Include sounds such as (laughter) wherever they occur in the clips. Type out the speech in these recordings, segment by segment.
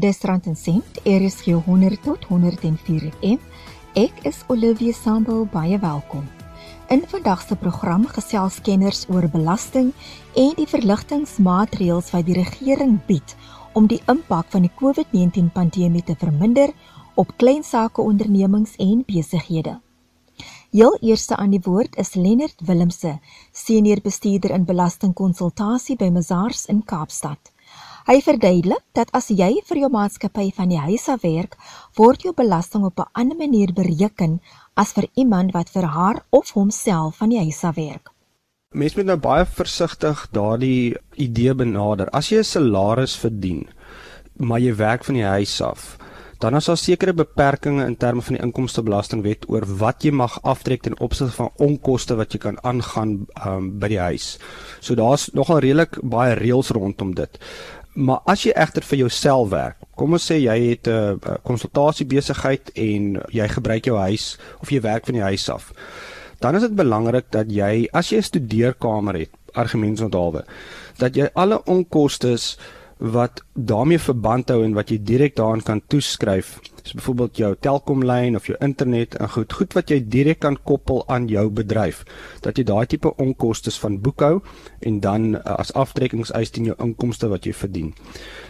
Dis rand en sent, RSG 100 tot 104 FM. Ek is Olivia Sambul, baie welkom. In vandag se program gesels kenners oor belasting en die verligtingmaatreëls wat die regering bied om die impak van die COVID-19 pandemie te verminder op klein sake ondernemings en besighede. Heel eerste aan die woord is Lennard Willemse, senior bestuurder in belastingkonsultasie by Mazars in Kaapstad. Hy verduidelik dat as jy vir jou maatskappy van die huis af werk, word jou belasting op 'n ander manier bereken as vir iemand wat vir haar of homself van die huis af werk. Mense moet nou baie versigtig daardie idee benader. As jy 'n salaris verdien, maar jy werk van die huis af, dan is daar sekere beperkings in terme van die inkomstebelastingwet oor wat jy mag aftrek ten opsigte van onkoste wat jy kan aangaan um, by die huis. So daar's nogal redelik baie reëls rondom dit. Maar as jy egter vir jouself werk, kom ons sê jy het 'n konsultasie besigheid en jy gebruik jou huis of jy werk van die huis af. Dan is dit belangrik dat jy as jy 'n studeerkamer het, argumentsonthaalwe, dat jy alle onkoste wat daarmee verband hou en wat jy direk daaraan kan toeskryf. Dis byvoorbeeld jou Telkomlyn of jou internet en goed, goed wat jy direk kan koppel aan jou bedryf. Dat jy daai tipe onkoste van boekhou en dan uh, as aftrekkingseis teen jou inkomste wat jy verdien.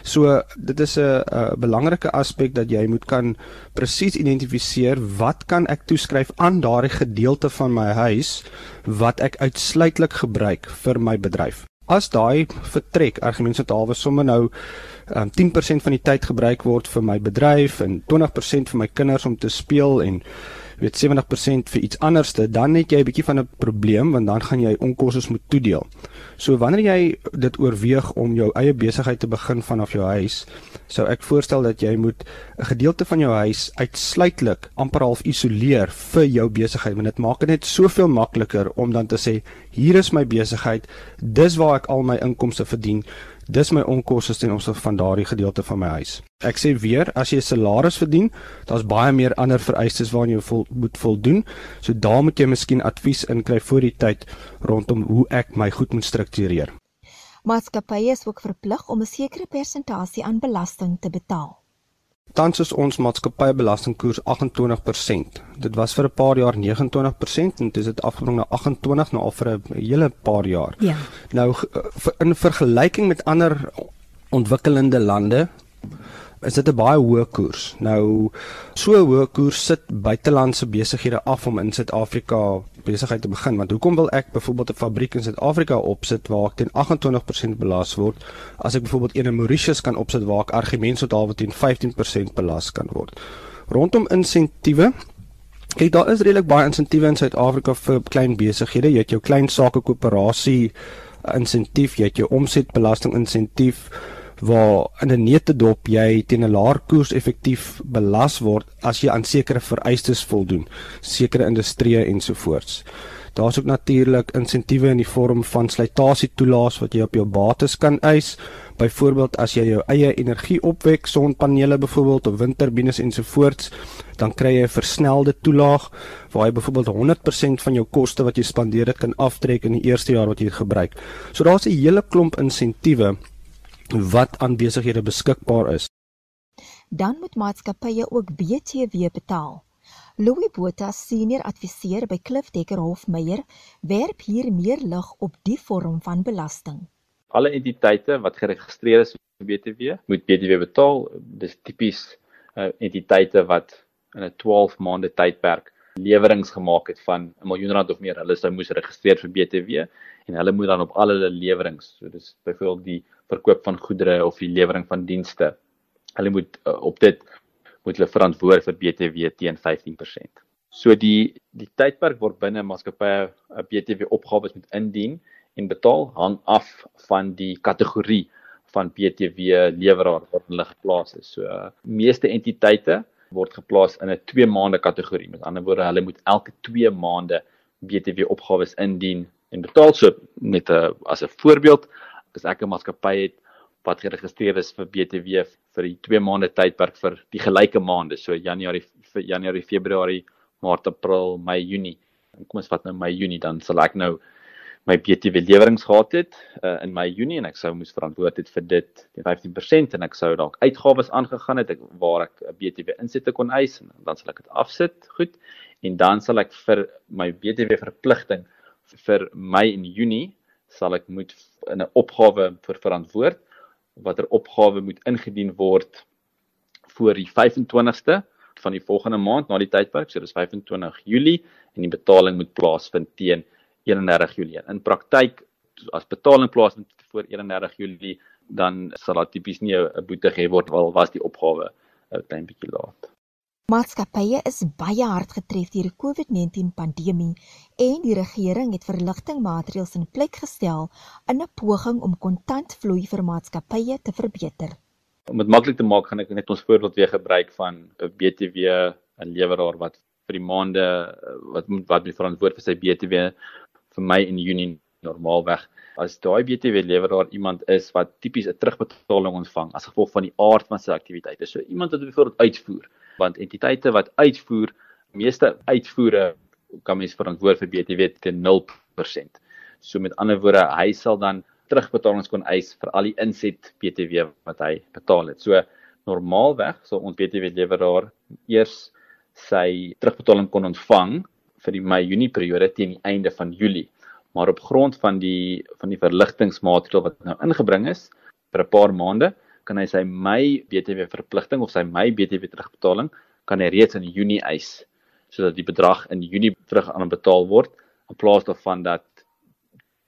So dit is 'n belangrike aspek dat jy moet kan presies identifiseer wat kan ek toeskryf aan daardie gedeelte van my huis wat ek uitsluitlik gebruik vir my bedryf as daai vertrek argumentsentaalwe somme nou um, 10% van die tyd gebruik word vir my bedryf en 20% vir my kinders om te speel en weet 70% vir iets anderste, dan het jy 'n bietjie van 'n probleem want dan gaan jy onkoste moet toedeel. So wanneer jy dit oorweeg om jou eie besigheid te begin vanaf jou huis, sou ek voorstel dat jy moet 'n gedeelte van jou huis uitsluitlik amper half isoleer vir jou besigheid want dit maak dit net soveel makliker om dan te sê hier is my besigheid, dis waar ek al my inkomste verdien. Dis my onkoste ten opsigte van daardie gedeelte van my huis. Ek sê weer, as jy 'n salaris verdien, daar's baie meer ander vereistes waaraan jy vol, moet voldoen. So daar moet jy miskien advies inkry voor die tyd rondom hoe ek my goed moet struktureer. Maatskappye is ook verplig om 'n sekere persentasie aan belasting te betaal. Tans is ons maatskappye belastingkoers 28%. Dit was vir 'n paar jaar 29% en dit het afgebring na 28 nou al vir 'n hele paar jaar. Ja. Nou in vergelyking met ander ontwikkelende lande is dit 'n baie hoë koers. Nou so hoë koers sit buitelandse besighede af om in Suid-Afrika besigheid te begin. Want hoekom wil ek byvoorbeeld 'n fabriek in Suid-Afrika opsit waar ek teen 28% belas word as ek byvoorbeeld een in Mauritius kan opsit waar ek argumente tot alweer teen 15% belas kan word. Rondom insentiewe Kyk, daar is redelik baie insentiewe in Suid-Afrika vir klein besighede. Jy het jou klein sake koöperasie insentief, jy het jou omsetbelasting insentief waar in 'n netedop jy teen 'n laer koers effektief belas word as jy aan sekere vereistes voldoen, sekere industrieë ensovoorts. Daar's ook natuurlik insentiewe in die vorm van slytasietoelaas wat jy op jou bates kan eis. Byvoorbeeld as jy jou eie energie opwek, sonpanele byvoorbeeld of windturbines ensovoorts, dan kry jy 'n versnelde toelaag waar jy byvoorbeeld 100% van jou koste wat jy spandeer het kan aftrek in die eerste jaar wat jy dit gebruik. So daar's 'n hele klomp insentiewe wat aan besighede beskikbaar is. Dan moet maatskappye ook BTW betaal. Louis Botha, senior adviseur by Cliff Decker Hofmeyer, werp hier meer lig op die vorm van belasting. Alle entiteite wat geregistreer is vir BTW, moet BTW betaal. Dis tipies uh, entiteite wat in 'n 12 maande tydperk lewerings gemaak het van 'n miljoen rand of meer. Hulle sou moes registreer vir BTW en hulle moet dan op al hulle lewerings, so dis byvoorbeeld die verkoop van goedere of die lewering van dienste. Hulle moet uh, op dit moet hulle verantwoord vir BTW teen 15%. So die die tydperk word binne maatskappye 'n uh, BTW opgawes moet indien en betaal hang af van die kategorie van BTW leweraar wat hulle geplaas is. So uh, meeste entiteite word geplaas in 'n 2 maande kategorie. Met ander woorde, hulle moet elke 2 maande BTW opgawes indien en betaal so met 'n as 'n voorbeeld as ek 'n maatskappy het wat geregistreer is vir BTW vir die 2 maande tydperk vir die gelyke maande so Januarie Januarie Februarie Maart April Mei Junie kom ons vat nou Mei Junie dan sal ek nou my BTW lewerings gehad het uh, in my Junie en ek sou moes verantwoord het vir dit die 15% en ek sou dalk uitgawes aangegaan het ek, waar ek 'n BTW insette kon eis en dan sal ek dit afsit goed en dan sal ek vir my BTW verpligting vir my in Junie sal ek moet in 'n opgawe vir verantwoord watter opgawe moet ingedien word voor die 25ste van die volgende maand na die tydperk so dis 25 Julie en die betaling moet plaasvind teen 31 Julie. In praktyk as betaling plaasvind voor 31 Julie, dan sal daar tipies nie 'n boete gehê word al was die opgawe 'n klein bietjie laat. Maatskappye is baie hard getref deur die COVID-19 pandemie en die regering het verligtingmaatreëls in plek gestel in 'n poging om kontantvloei vir maatskappye te verbeter. Om dit maklik te maak, gaan ek net ons voorbeeld weer gebruik van 'n BTW 'n leweraar wat vir die maande wat moet wat moet verantwoord vir sy BTW vir my in Junie normaalweg as daai BTW leweraar iemand is wat tipies 'n terugbetaling ontvang as gevolg van die aard van sy aktiwiteite. So iemand wat byvoorbeeld uitvoer, want entiteite wat uitvoer, meeste uitvoere kan mens verantwoord vir BTW teen 0%. So met ander woorde, hy sal dan terugbetalings kon eis vir al die inset BTW wat hy betaal het. So normaalweg sal ons BTW leweraar eers sy terugbetaling kon ontvang vir die Mei-Junie periode teen die einde van Julie. Maar op grond van die van die verligtingmaatreël wat nou ingebring is vir 'n paar maande, kan hy sy Mei BTW verpligting of sy Mei BTW terugbetaling kan hy reeds in Junie eis sodat die bedrag in Junie terug aan betaal word in plaas daarvan dat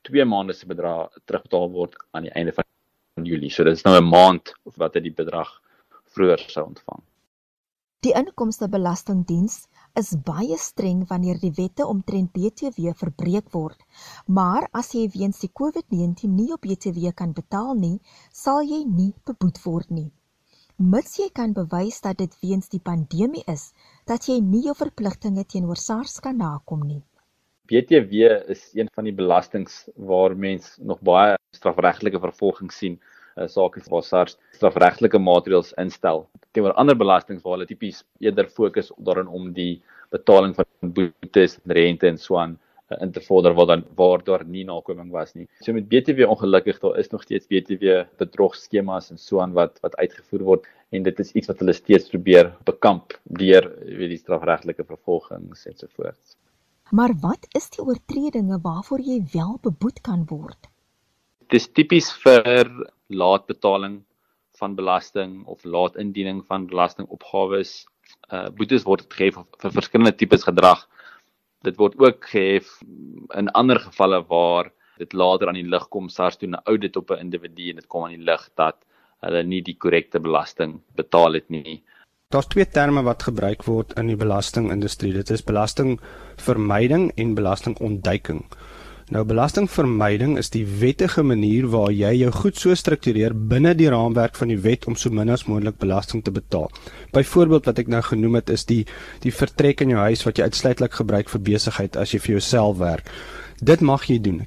2 maande se bedrag terugbetaal word aan die einde van Julie. So dit is nou 'n maand of wat hy die bedrag vroeër sou ontvang. Die inkomstebelastingdiens is baie streng wanneer die wette omtrent BTW verbreek word. Maar as jy weens die COVID-19 nie op BTW kan betaal nie, sal jy nie beboet word nie. Mits jy kan bewys dat dit weens die pandemie is dat jy nie jou verpligtinge teenoor SARS kan nakom nie. BTW is een van die belastings waar mens nog baie strafregtelike vervolging sien uh, sake waar SARS strafregtelike maatreëls instel teenoor ander belastings waar hulle tipies eerder fokus daarin om die betaling van boetes en rente en so aan uh, in te vorder waar dan waar daar nie nakoming was nie. So met BTW ongelukkig daar is nog steeds BTW bedrogskemas en so aan wat wat uitgevoer word en dit is iets wat hulle steeds probeer bekamp deur weet die strafregtelike vervolgings ensovoorts. Maar wat is die oortredinge waarvoor jy wel beboet kan word? Dis tipies vir laatbetaling van belasting of laat indiening van belastingopgawes. Uh boetes word gehef vir verskillende tipes gedrag. Dit word ook gehef in ander gevalle waar dit later aan die lig kom SARS doen 'n audit op 'n individu en dit kom aan die lig dat hulle nie die korrekte belasting betaal het nie. Daar's twee terme wat gebruik word in die belastingindustrie. Dit is belastingvermyding en belastingontduiking. Nou belastingvermyding is die wettige manier waar jy jou goed so struktureer binne die raamwerk van die wet om so min as moontlik belasting te betaal. Byvoorbeeld wat ek nou genoem het is die die vertrek in jou huis wat jy uitsluitlik gebruik vir besigheid as jy vir jouself werk. Dit mag jy doen.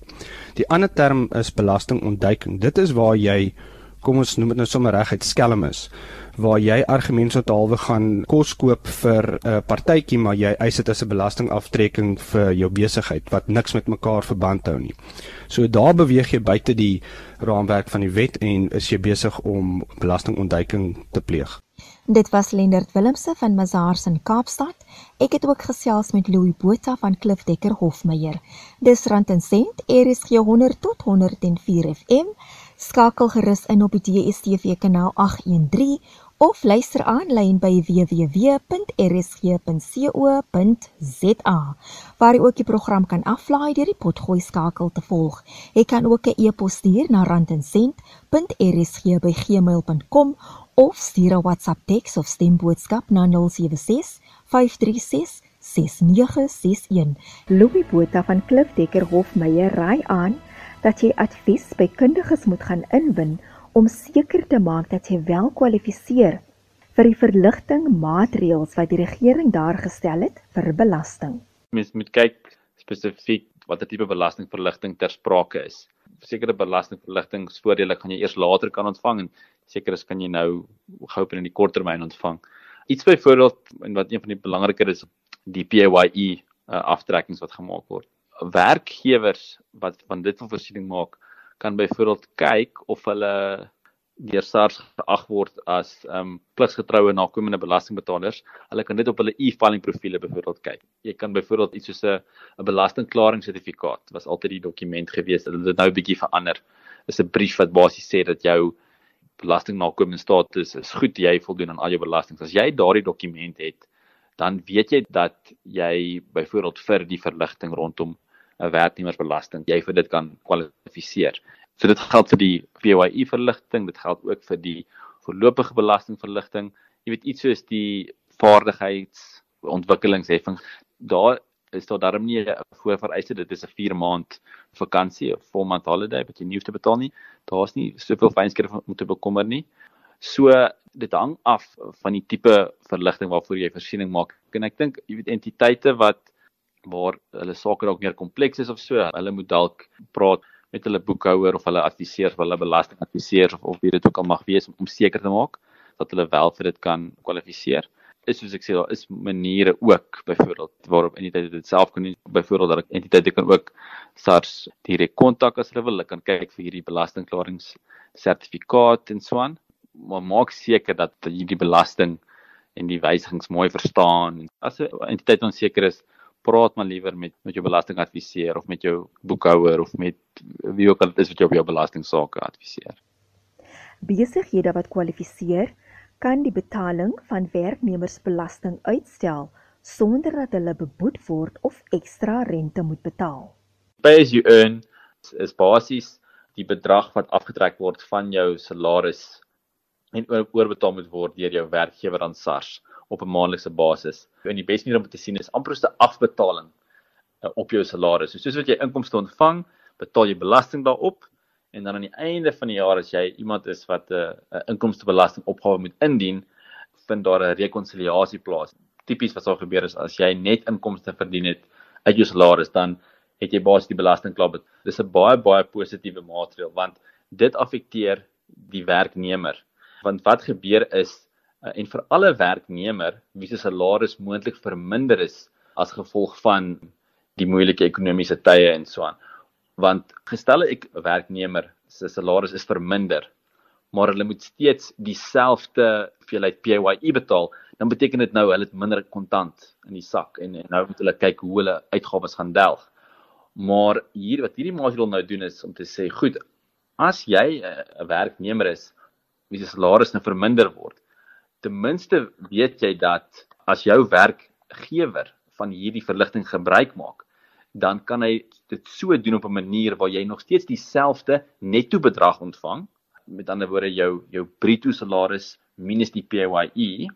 Die ander term is belastingontduiking. Dit is waar jy kom ons noem dit nou sommer reguit skelm is waar jy argumentshalwe gaan kos koop vir 'n uh, partytjie maar jy eis dit as 'n belastingaftrekking vir jou besigheid wat niks met mekaar verband hou nie. So daar beweeg jy buite die raamwerk van die wet en is jy besig om belastingontduiking te pleeg. Dit was Lendert Willemse van Mazars in Kaapstad. Ek het ook gesels met Louis Botha van Klif Dekker Hofmeyer. Dis rand en sent, RSG 100 tot 104 FM. Skakel gerus in op die DSTV kanaal 813 of luister aanlyn by www.rsg.co.za waar jy ook die program kan aflaai deur die potgooi skakel te volg. Jy kan ook 'n e-pos stuur na randencent.rsg@gmail.com of stuur 'n WhatsApp teks of stemboodskap na 076 536 6961. Louis Botha van Klif Dekker Hofmeyer raai aan dat jy advies by kundiges moet gaan inwin om seker te maak dat jy wel kwalifiseer vir die verligting maatreëls wat die regering daar gestel het vir belasting. Mens moet kyk spesifiek watter tipe belastingverligting ter sprake is. Sekere belastingverligtingsvoordele kan jy eers later kan ontvang en sekeres kan jy nou gou binne die kort termyn ontvang. Iets byvoorbeeld en wat een van die belangriker is die PAYE uh, aftrekkings wat gemaak word werkgewers wat van dit van voorsiening maak kan byvoorbeeld kyk of hulle deur SARS geag word as ehm um, pligsgetroue nakomende belastingbetalers. Hulle kan dit op hulle e-filing profile byvoorbeeld kyk. Jy kan byvoorbeeld iets soos 'n 'n belastingklaringssertifikaat was altyd die dokument gewees. Hulle het dit nou 'n bietjie verander. Is 'n brief wat basies sê dat jou belastingnakomende status is goed, jy voldoen aan al jou belastings. As jy daardie dokument het, dan weet jy dat jy byvoorbeeld vir die verligting rondom 'n werknemersbelasting jy vir dit kan kwalifiseer. So dit geld vir die PAYE verligting, dit geld ook vir die voorlopige belastingverligting. Jy weet iets soos die vaardigheidsontwikkelingsheffing. Daar is daar darm nie 'n voorvereiste dit is 'n 4 maand vakansie of 4 maand holiday wat jy nie hoef te betaal nie. Daar's nie soveel fynskrif om te bekommer nie. So dit hang af van die tipe verligting waarvoor jy voorsiening maak. En ek dink jy weet entiteite wat waar hulle sake dalk meer kompleks is of so, hulle moet dalk praat met hulle boekhouer of hulle adviseurs of hulle belastingadviseurs of of wie dit ook al mag wees om, om seker te maak dat hulle wel vir dit kan kwalifiseer. Is soos ek sê daar is maniere ook byvoorbeeld waarop entiteite dit self kan doen. Byvoorbeeld dat entiteite kan ook SARS direk kontak as hulle wil. Hulle kan kyk vir hierdie belastingklarings sertifikaat en so aan. Maar maak seker dat jy die belasting en die wysigings mooi verstaan. As 'n entiteit onseker is, praat maar liewer met met jou belastingadviseur of met jou boekhouer of met wie ook al dit is wat jou op jou belastingsaake adviseer. Besighede wat kwalifiseer, kan die betaling van werknemersbelasting uitstel sonder dat hulle beboet word of ekstra rente moet betaal. Pay as you earn is basies die bedrag wat afgetrek word van jou salaris en oorbetaal moet word deur jou werkgewer aan SARS op 'n maandelikse basis. En die beste manier om te sien is amper so 'n afbetaling uh, op jou salaris. So soos wat jy inkomste ontvang, betaal jy belasting daarop en dan aan die einde van die jaar as jy iemand is wat 'n uh, 'n uh, inkomstebelastingopgawe moet indien, vind daar 'n rekonsiliasie plaas. Tipies wat sal gebeur is as jy net inkomste verdien het uit jou salaris, dan het jy basies die belasting klaar betaal. Dis 'n baie baie positiewe maatreël want dit affekteer die werknemer. Want wat gebeur is uh, en vir alle werknemer wie se salaris moontlik verminder is as gevolg van die moeilike ekonomiese tye en so aan. Want gestel ek werknemer se salaris is verminder, maar hulle moet steeds dieselfde hoeveelheid PAYE betaal, dan beteken dit nou hulle het minder kontant in die sak en, en nou moet hulle kyk hoe hulle uitgawes gaan delg. Maar hier wat hierdie maatreël nou doen is om te sê, goed, as jy 'n werknemer is wie se salaris nou verminder word, ten minste weet jy dat as jou werkgewer van hierdie verligting gebruik maak, dan kan hy dit so doen op 'n manier waar jy nog steeds dieselfde netto bedrag ontvang. Met ander woorde jou jou bruto salaris minus die PAYE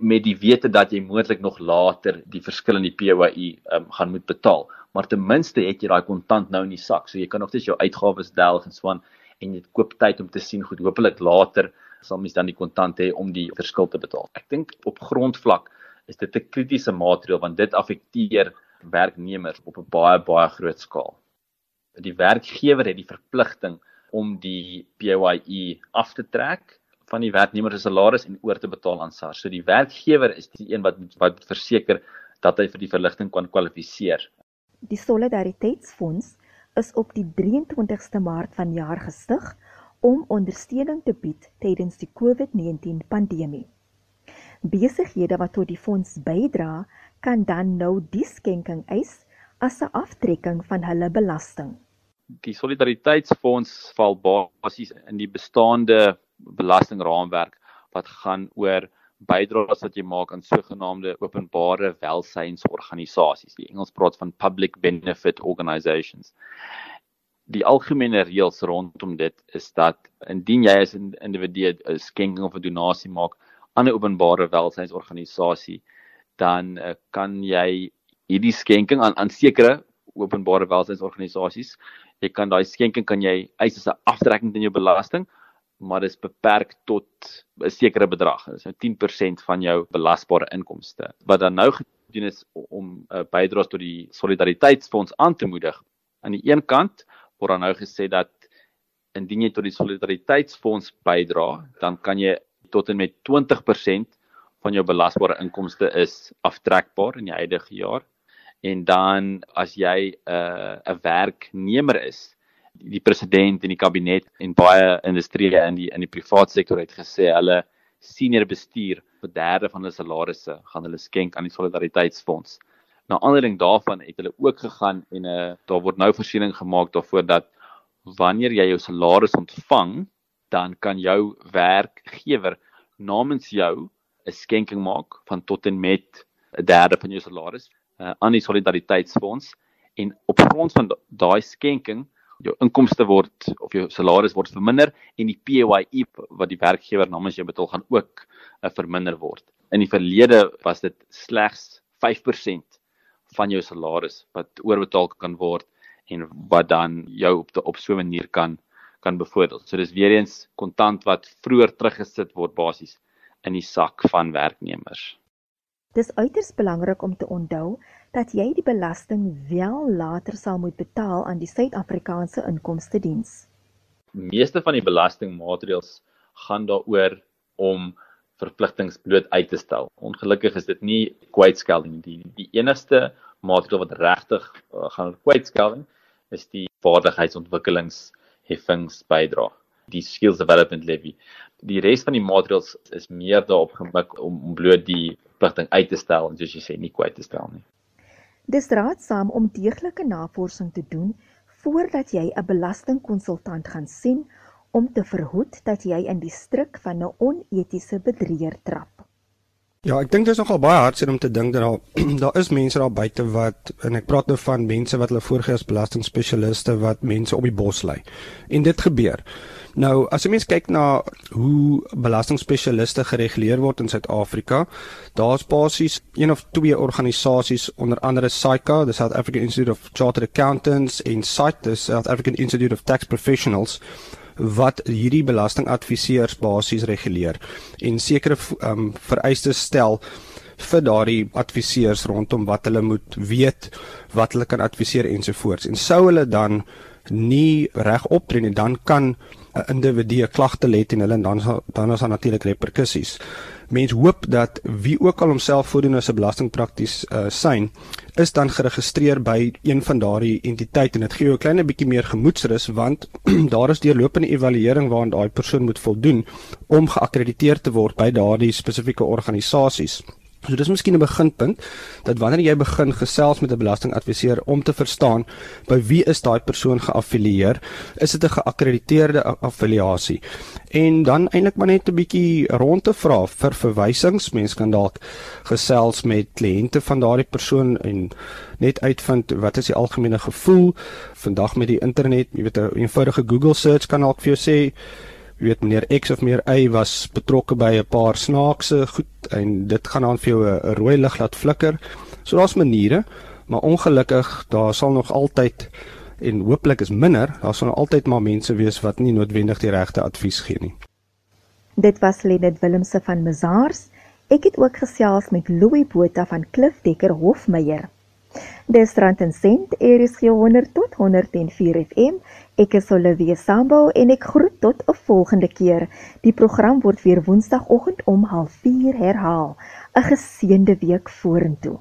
met die wete dat jy moontlik nog later die verskil in die PAYE um, gaan moet betaal. Maar ten minste het jy daai kontant nou in die sak, so jy kan nog steeds jou uitgawes delg en swaan en jy koop tyd om te sien goed hopelik later sal mens dan die kontant hê om die verskil te betaal. Ek dink op grondvlak is dit 'n kritiese maatreël want dit affekteer werknemers op 'n baie baie groot skaal. Die werkgewer het die verpligting om die PAYE af te trek van die werknemer se salaris en oor te betaal aan SARS. So die werkgewer is die een wat wat verseker dat hy vir die verligting kan kwalifiseer. Die Solidariteitsfonds is op die 23ste Maart vanjaar gestig om ondersteuning te bied tydens die COVID-19 pandemie. Besighede wat tot die fonds bydra, kan dan nou die skenking eis as 'n aftrekking van hulle belasting. Die solidariteitsfonds val basies in die bestaande belastingraamwerk wat gaan oor bydraes wat jy maak aan sogenaamde openbare welsynsorganisasies. Die Engels praat van public benefit organisations die algemene reëls rondom dit is dat indien jy as 'n individu 'n skenking of 'n donasie maak aan 'n openbare welsynsorganisasie, dan uh, kan jy hierdie skenking aan aan sekere openbare welsynsorganisasies, jy kan daai skenking kan jy eis as 'n aftrekking in jou belasting, maar dit is beperk tot 'n sekere bedrag. Dit is nou 10% van jou belasbare inkomste. Wat dan nou gedoen is om 'n uh, bydrae tot die solidariteitsfonds aan te moedig. Aan die een kant word dan nou gesê dat indien jy tot die solidariteitsfonds bydra, dan kan jy tot en met 20% van jou belasbare inkomste is aftrekbaar in die huidige jaar. En dan as jy 'n uh, 'n werknemer is, die president en die kabinet en baie industrieë in die in die private sektor het gesê hulle senior bestuur vir derde van hulle salarisse gaan hulle skenk aan die solidariteitsfonds. Na aanleiding daarvan het hulle ook gegaan en 'n uh, daar word nou voorsiening gemaak daarvoor dat wanneer jy jou salaris ontvang, dan kan jou werkgewer namens jou 'n skenking maak van tot en met 'n derde van jou salaris uh, aan die solidariteitsfonds en op grond van daai skenking jou inkomste word of jou salaris word verminder en die PAYE wat die werkgewer namens jou betaal gaan ook uh, verminder word. In die verlede was dit slegs 5% van jou salaris wat oorbetaal kan word en wat dan jou op die, op so 'n manier kan kan bevoordeel. So dis weer eens kontant wat vroeër teruggesit word basies in die sak van werknemers. Dis uiters belangrik om te onthou dat jy die belasting wel later sal moet betaal aan die Suid-Afrikaanse Inkomste Diens. Meeste van die belastingmaatreëls gaan daaroor om verpligtinge bloot uit te stel. Ongelukkig is dit nie kwytskelding die die enigste maatreel wat regtig uh, gaan kwytskelding is die vaardigheidsontwikkelingsheffingsbydra, die skills development levy. Die res van die maatreëls is meer daarop gemik om, om bloot die verpligting uit te stel en soos jy sê nie kwyt te stel nie. Dis raadsaam om deeglike navorsing te doen voordat jy 'n belastingkonsultant gaan sien om te verhoed dat jy in die struik van 'n onetiese bedrieger trap. Ja, ek dink dit is nogal baie hartseer om te dink dat daar (clears throat) daar is mense daar buite wat en ek praat nou van mense wat hulle voorgee as belastingspesialiste wat mense op die bos lê. En dit gebeur. Nou, as jy mens kyk na hoe belastingspesialiste gereguleer word in Suid-Afrika, daar's basies een of twee organisasies onder andere SAICA, the South African Institute of Chartered Accountants en SAIT, the South African Institute of Tax Professionals wat hierdie belastingadviseurs basies reguleer en sekere um, vereistes stel vir daardie adviseurs rondom wat hulle moet weet, wat hulle kan adviseer ensovoorts. En sou hulle dan nie reg optree nie, dan kan 'n individu klagte lê teen hulle en dan dan is daar natuurlik reperkusies. Mens hoop dat wie ook al homself voordoen as 'n belastingprakties uh, syn is dan geregistreer by een van daardie entiteite en dit gee jou 'n klein bietjie meer gemoedsrus want (clears throat) daar is deurlopende evaluering waaraan daai persoon moet voldoen om geakkrediteer te word by daardie spesifieke organisasies. So dis miskien 'n beginpunt dat wanneer jy begin gesels met 'n belastingadviseur om te verstaan by wie is daai persoon geaffilieer, is dit 'n geakkrediteerde affiliasie. En dan eintlik maar net 'n bietjie rond te vra vir verwysings. Mense kan dalk gesels met kliënte van daardie persoon en net uitvind wat is die algemene gevoel vandag met die internet, jy weet 'n eenvoudige Google search kan dalk vir jou sê jy weet meneer X of meneer Y was betrokke by 'n paar snaakse goed en dit gaan dan vir jou 'n rooi lig laat flikker. So daar's maniere, maar ongelukkig daar sal nog altyd en hooplik is minder, daar sal altyd maar mense wees wat nie noodwendig die regte advies gee nie. Dit was Lenet Willemse van Mazars. Ek het ook gesels met Louis Botha van Klifdekker Hofmeyer. Dis rand en sent, er is 100 tot 104 FM. Ek is Olivia Sambo en ek groet tot 'n volgende keer. Die program word weer Woensdagoggend om 04:30 herhaal. 'n Geseënde week vorentoe.